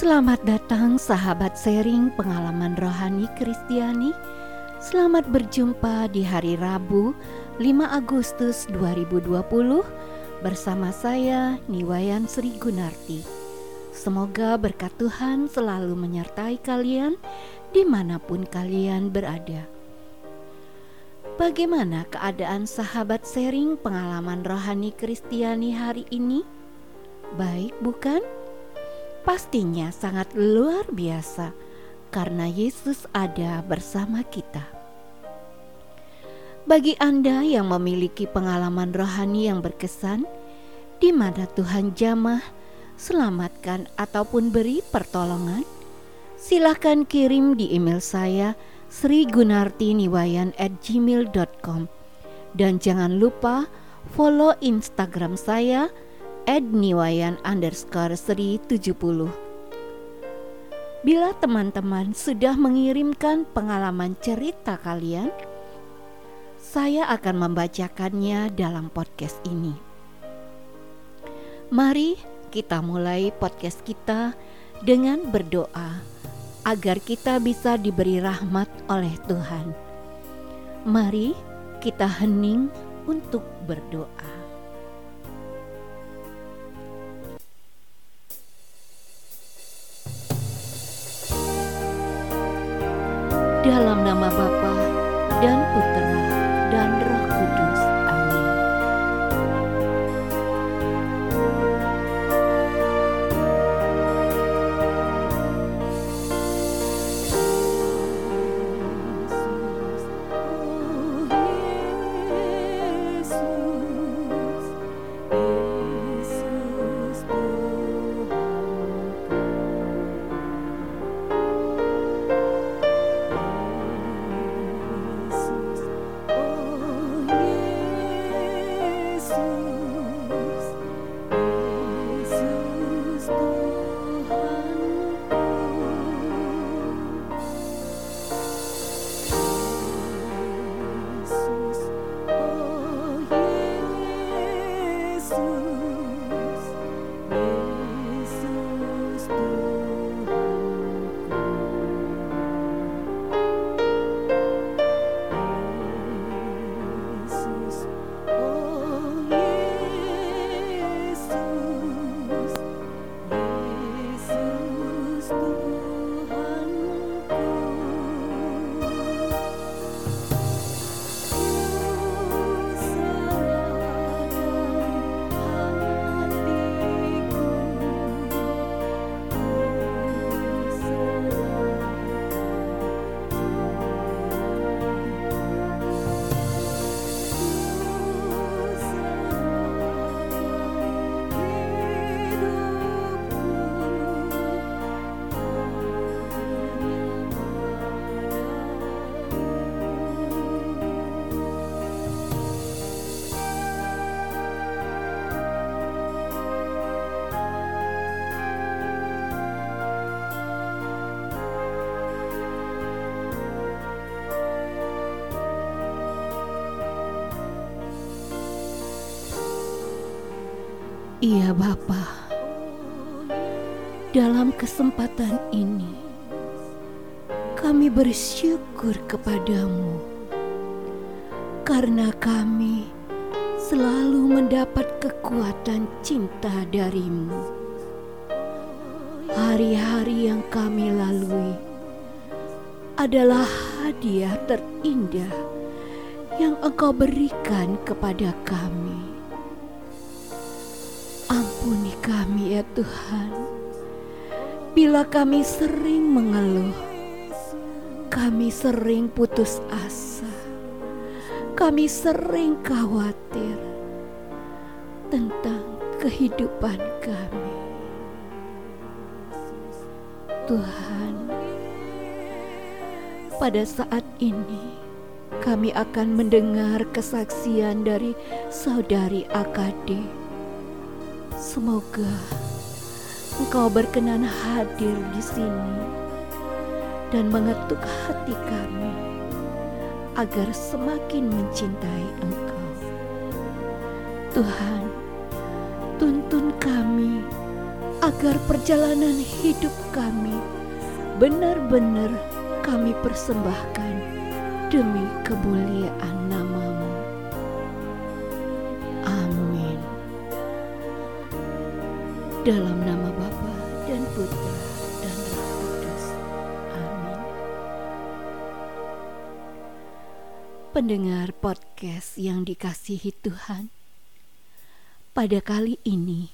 Selamat datang sahabat sharing pengalaman rohani Kristiani. Selamat berjumpa di hari Rabu 5 Agustus 2020 bersama saya Niwayan Sri Gunarti. Semoga berkat Tuhan selalu menyertai kalian di mana pun kalian berada. Bagaimana keadaan sahabat sharing pengalaman rohani Kristiani hari ini? Baik, bukan? Pastinya sangat luar biasa karena Yesus ada bersama kita. Bagi Anda yang memiliki pengalaman rohani yang berkesan, di mana Tuhan jamah, selamatkan ataupun beri pertolongan, silahkan kirim di email saya srigunartiniwayan@gmail.com dan jangan lupa follow Instagram saya @niwayan underscore seri 70. Bila teman-teman sudah mengirimkan pengalaman cerita kalian, saya akan membacakannya dalam podcast ini. Mari kita mulai podcast kita dengan berdoa agar kita bisa diberi rahmat oleh Tuhan. Mari kita hening untuk berdoa. Dalam nama soon. Iya Bapa. Dalam kesempatan ini kami bersyukur kepadamu karena kami selalu mendapat kekuatan cinta darimu. Hari-hari yang kami lalui adalah hadiah terindah yang Engkau berikan kepada kami. Ampuni kami ya Tuhan, bila kami sering mengeluh, kami sering putus asa, kami sering khawatir tentang kehidupan kami. Tuhan, pada saat ini kami akan mendengar kesaksian dari saudari Akade Semoga Engkau berkenan hadir di sini dan mengetuk hati kami agar semakin mencintai Engkau. Tuhan, tuntun kami agar perjalanan hidup kami benar-benar kami persembahkan demi kemuliaan namamu. Dalam nama Bapa dan Putra dan Roh Kudus. Amin. Pendengar podcast yang dikasihi Tuhan, pada kali ini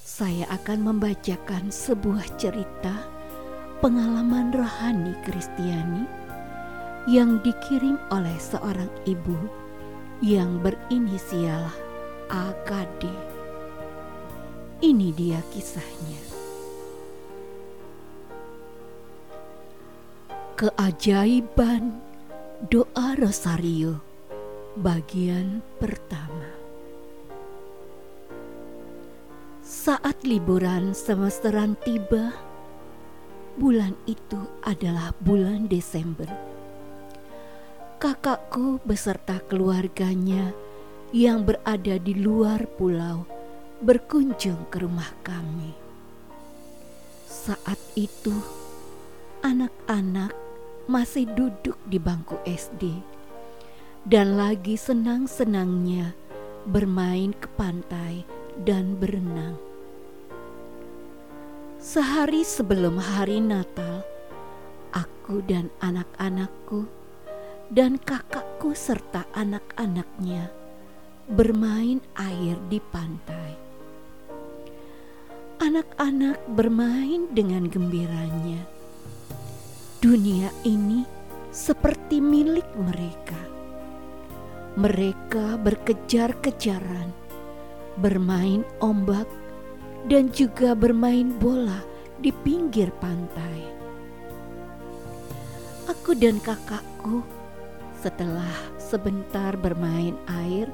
saya akan membacakan sebuah cerita pengalaman rohani Kristiani yang dikirim oleh seorang ibu yang berinisial AKD. Ini dia kisahnya. Keajaiban doa Rosario bagian pertama. Saat liburan semesteran tiba, Bulan itu adalah bulan Desember. Kakakku beserta keluarganya yang berada di luar pulau berkunjung ke rumah kami. Saat itu, anak-anak masih duduk di bangku SD dan lagi senang-senangnya bermain ke pantai dan berenang. Sehari sebelum hari Natal, aku dan anak-anakku dan kakakku serta anak-anaknya bermain air di pantai. Anak-anak bermain dengan gembiranya. Dunia ini seperti milik mereka. Mereka berkejar-kejaran, bermain ombak dan juga bermain bola di pinggir pantai. Aku dan kakakku setelah sebentar bermain air,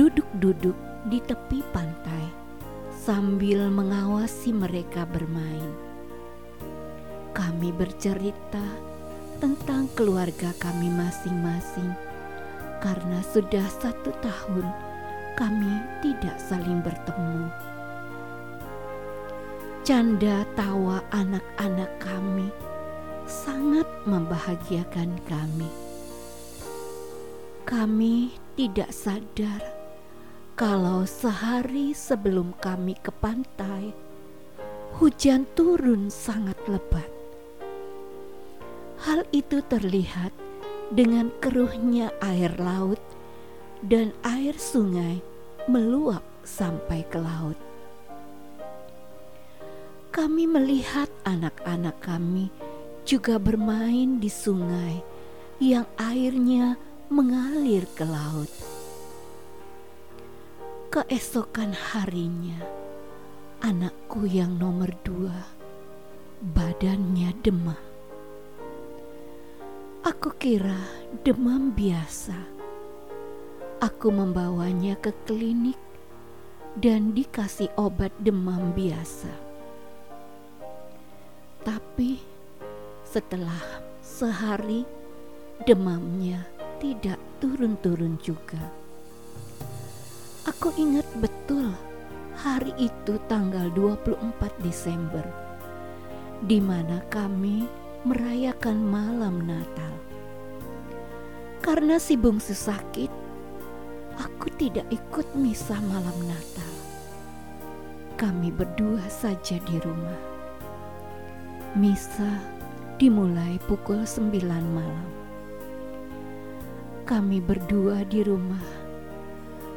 duduk-duduk di tepi pantai sambil mengawasi mereka bermain. Kami bercerita tentang keluarga kami masing-masing karena sudah satu tahun kami tidak saling bertemu canda tawa anak-anak kami sangat membahagiakan kami. Kami tidak sadar kalau sehari sebelum kami ke pantai, hujan turun sangat lebat. Hal itu terlihat dengan keruhnya air laut dan air sungai meluap sampai ke laut kami melihat anak-anak kami juga bermain di sungai yang airnya mengalir ke laut. Keesokan harinya, anakku yang nomor dua, badannya demam. Aku kira demam biasa. Aku membawanya ke klinik dan dikasih obat demam biasa tapi setelah sehari demamnya tidak turun-turun juga. Aku ingat betul hari itu tanggal 24 Desember di mana kami merayakan malam Natal. Karena si bungsu sakit, aku tidak ikut misa malam Natal. Kami berdua saja di rumah. Misa dimulai pukul 9 malam. Kami berdua di rumah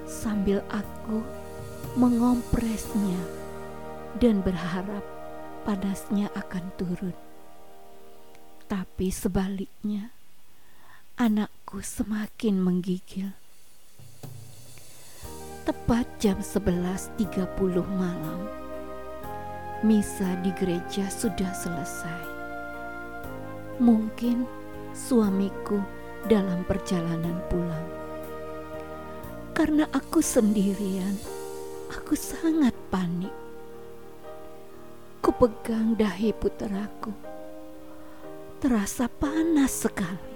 sambil aku mengompresnya dan berharap panasnya akan turun. Tapi sebaliknya, anakku semakin menggigil. Tepat jam 11.30 malam, misa di gereja sudah selesai. Mungkin suamiku dalam perjalanan pulang. Karena aku sendirian, aku sangat panik. Kupegang dahi puteraku. Terasa panas sekali.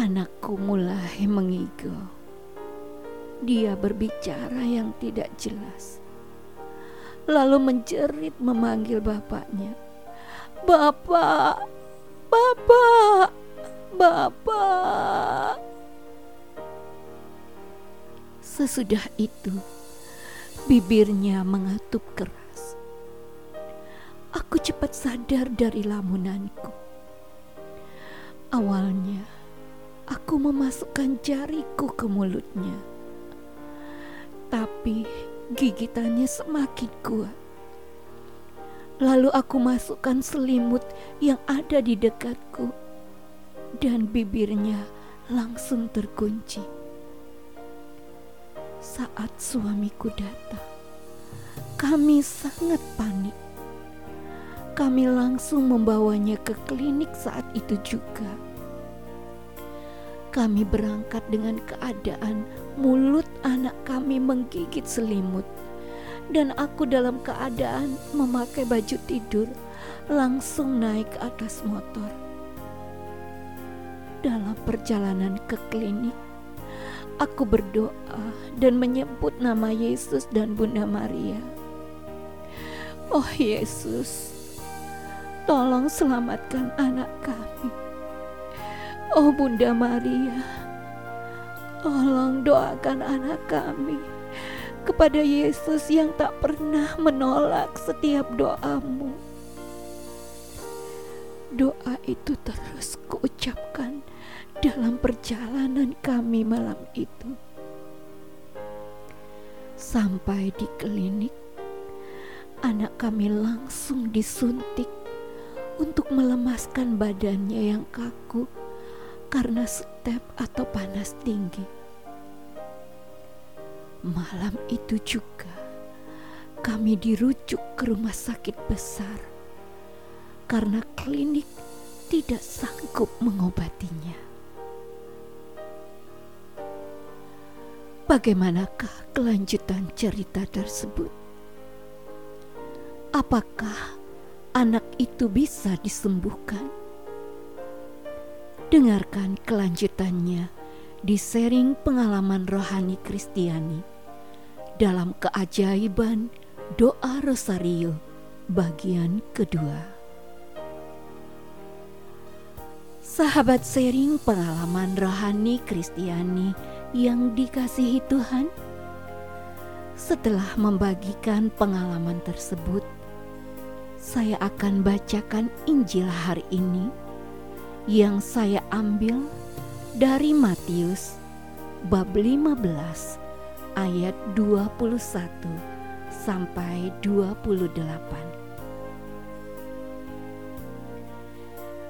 Anakku mulai mengigau. Dia berbicara yang tidak jelas lalu menjerit memanggil bapaknya. Bapak, bapak, bapak. Sesudah itu, bibirnya mengatup keras. Aku cepat sadar dari lamunanku. Awalnya, aku memasukkan jariku ke mulutnya. Tapi gigitannya semakin kuat. Lalu aku masukkan selimut yang ada di dekatku dan bibirnya langsung terkunci. Saat suamiku datang, kami sangat panik. Kami langsung membawanya ke klinik saat itu juga. Kami berangkat dengan keadaan mulut anak kami menggigit selimut dan aku dalam keadaan memakai baju tidur langsung naik ke atas motor. Dalam perjalanan ke klinik, aku berdoa dan menyebut nama Yesus dan Bunda Maria. Oh Yesus, tolong selamatkan anak kami. Oh Bunda Maria, tolong doakan anak kami kepada Yesus yang tak pernah menolak setiap doamu. Doa itu terus kuucapkan dalam perjalanan kami malam itu. Sampai di klinik, anak kami langsung disuntik untuk melemaskan badannya yang kaku karena step atau panas tinggi. Malam itu juga kami dirujuk ke rumah sakit besar karena klinik tidak sanggup mengobatinya. Bagaimanakah kelanjutan cerita tersebut? Apakah anak itu bisa disembuhkan? Dengarkan kelanjutannya di sharing pengalaman rohani Kristiani dalam keajaiban doa Rosario bagian kedua. Sahabat sharing pengalaman rohani Kristiani yang dikasihi Tuhan, setelah membagikan pengalaman tersebut, saya akan bacakan Injil hari ini yang saya ambil dari Matius bab 15 ayat 21 sampai 28.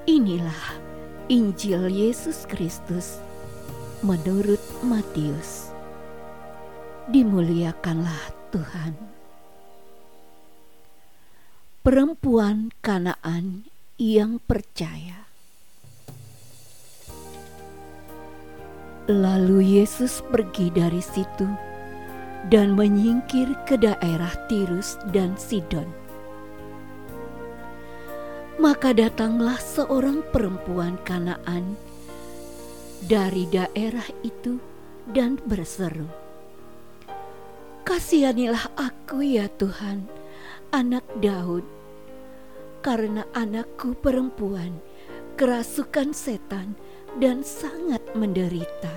Inilah Injil Yesus Kristus menurut Matius. Dimuliakanlah Tuhan. Perempuan Kanaan yang percaya. Lalu Yesus pergi dari situ dan menyingkir ke daerah Tirus dan Sidon. Maka datanglah seorang perempuan Kanaan dari daerah itu dan berseru, "Kasihanilah aku ya Tuhan, anak Daud, karena anakku perempuan kerasukan setan." dan sangat menderita.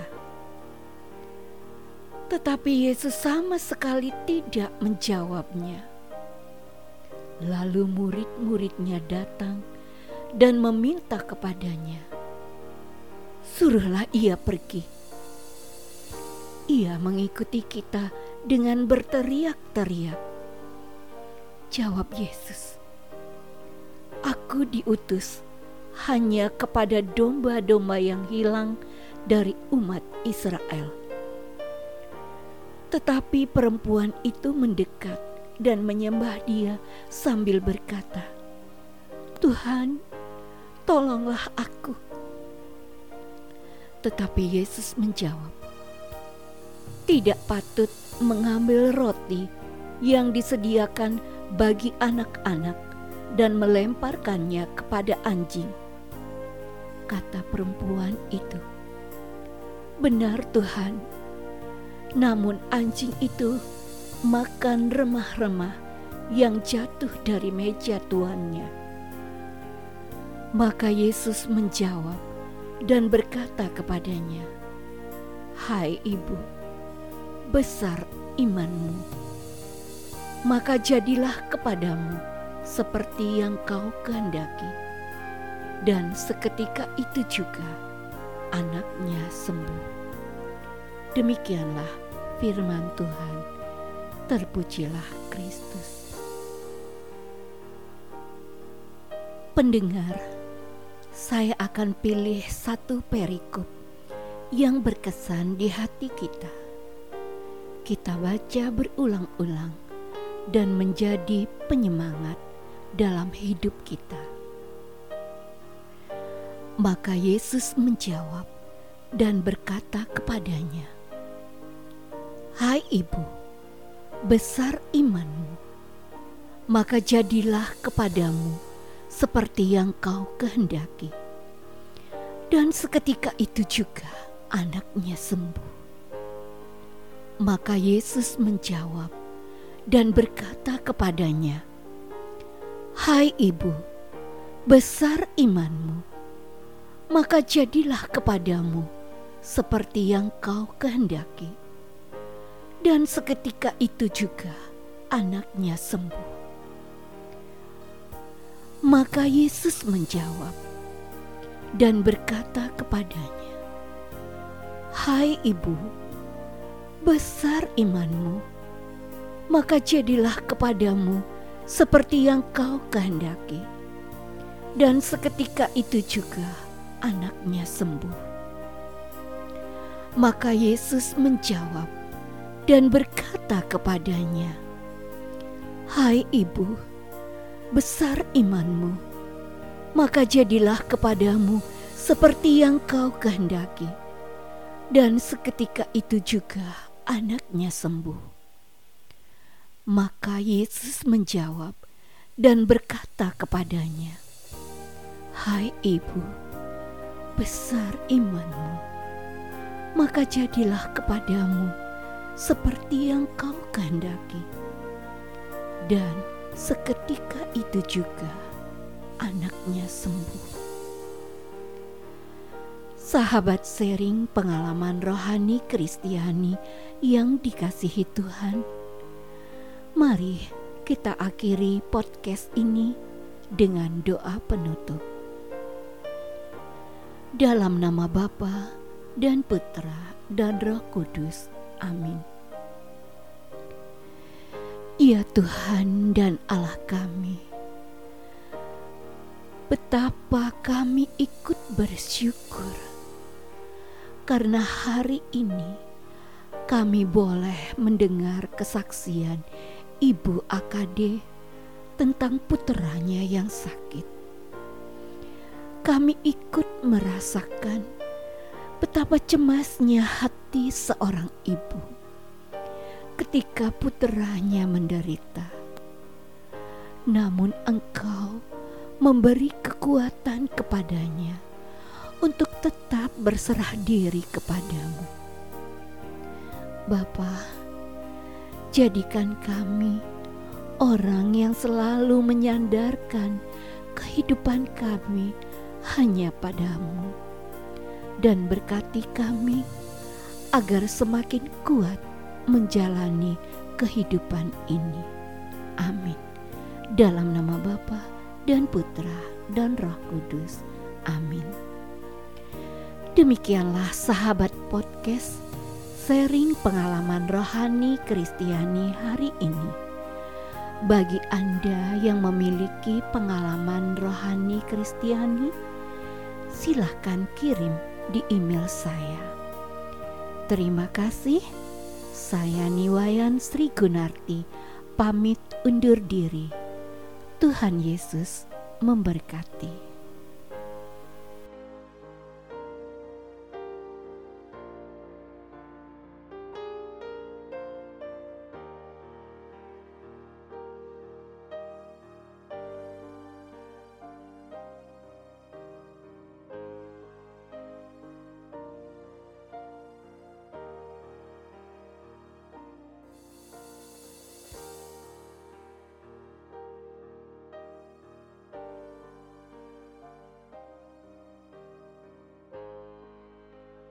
Tetapi Yesus sama sekali tidak menjawabnya. Lalu murid-muridnya datang dan meminta kepadanya, "Suruhlah ia pergi." Ia mengikuti kita dengan berteriak-teriak. Jawab Yesus, "Aku diutus hanya kepada domba-domba yang hilang dari umat Israel. Tetapi perempuan itu mendekat dan menyembah dia sambil berkata, "Tuhan, tolonglah aku." Tetapi Yesus menjawab, "Tidak patut mengambil roti yang disediakan bagi anak-anak dan melemparkannya kepada anjing." kata perempuan itu. Benar Tuhan, namun anjing itu makan remah-remah yang jatuh dari meja tuannya. Maka Yesus menjawab dan berkata kepadanya, "Hai ibu, besar imanmu, maka jadilah kepadamu seperti yang kau kehendaki." Dan seketika itu juga anaknya sembuh. Demikianlah firman Tuhan. Terpujilah Kristus. Pendengar, saya akan pilih satu perikop yang berkesan di hati kita. Kita baca berulang-ulang dan menjadi penyemangat dalam hidup kita. Maka Yesus menjawab dan berkata kepadanya, "Hai ibu, besar imanmu, maka jadilah kepadamu." Seperti yang kau kehendaki. Dan seketika itu juga anaknya sembuh. Maka Yesus menjawab dan berkata kepadanya, "Hai ibu, besar imanmu, maka jadilah kepadamu seperti yang kau kehendaki." Dan seketika itu juga anaknya sembuh. Maka Yesus menjawab dan berkata kepadanya, "Hai ibu, besar imanmu, maka jadilah kepadamu seperti yang kau kehendaki." Dan seketika itu juga anaknya sembuh. Maka Yesus menjawab dan berkata kepadanya, "Hai ibu, besar imanmu, maka jadilah kepadamu seperti yang kau kehendaki. Dan seketika itu juga anaknya sembuh. Maka Yesus menjawab dan berkata kepadanya, "Hai ibu, besar imanmu, maka jadilah kepadamu seperti yang kau kehendaki." Dan Seketika itu juga anaknya sembuh. Sahabat sharing pengalaman rohani Kristiani yang dikasihi Tuhan. Mari kita akhiri podcast ini dengan doa penutup. Dalam nama Bapa dan Putra dan Roh Kudus. Amin. Ya Tuhan dan Allah kami, betapa kami ikut bersyukur. Karena hari ini kami boleh mendengar kesaksian Ibu AKD tentang puteranya yang sakit. Kami ikut merasakan betapa cemasnya hati seorang ibu ketika puteranya menderita. Namun engkau memberi kekuatan kepadanya untuk tetap berserah diri kepadamu. Bapa, jadikan kami orang yang selalu menyandarkan kehidupan kami hanya padamu dan berkati kami agar semakin kuat menjalani kehidupan ini. Amin. Dalam nama Bapa dan Putra dan Roh Kudus. Amin. Demikianlah sahabat podcast sharing pengalaman rohani Kristiani hari ini. Bagi Anda yang memiliki pengalaman rohani Kristiani, silahkan kirim di email saya. Terima kasih. Saya Niwayan Sri Gunarti pamit undur diri. Tuhan Yesus memberkati.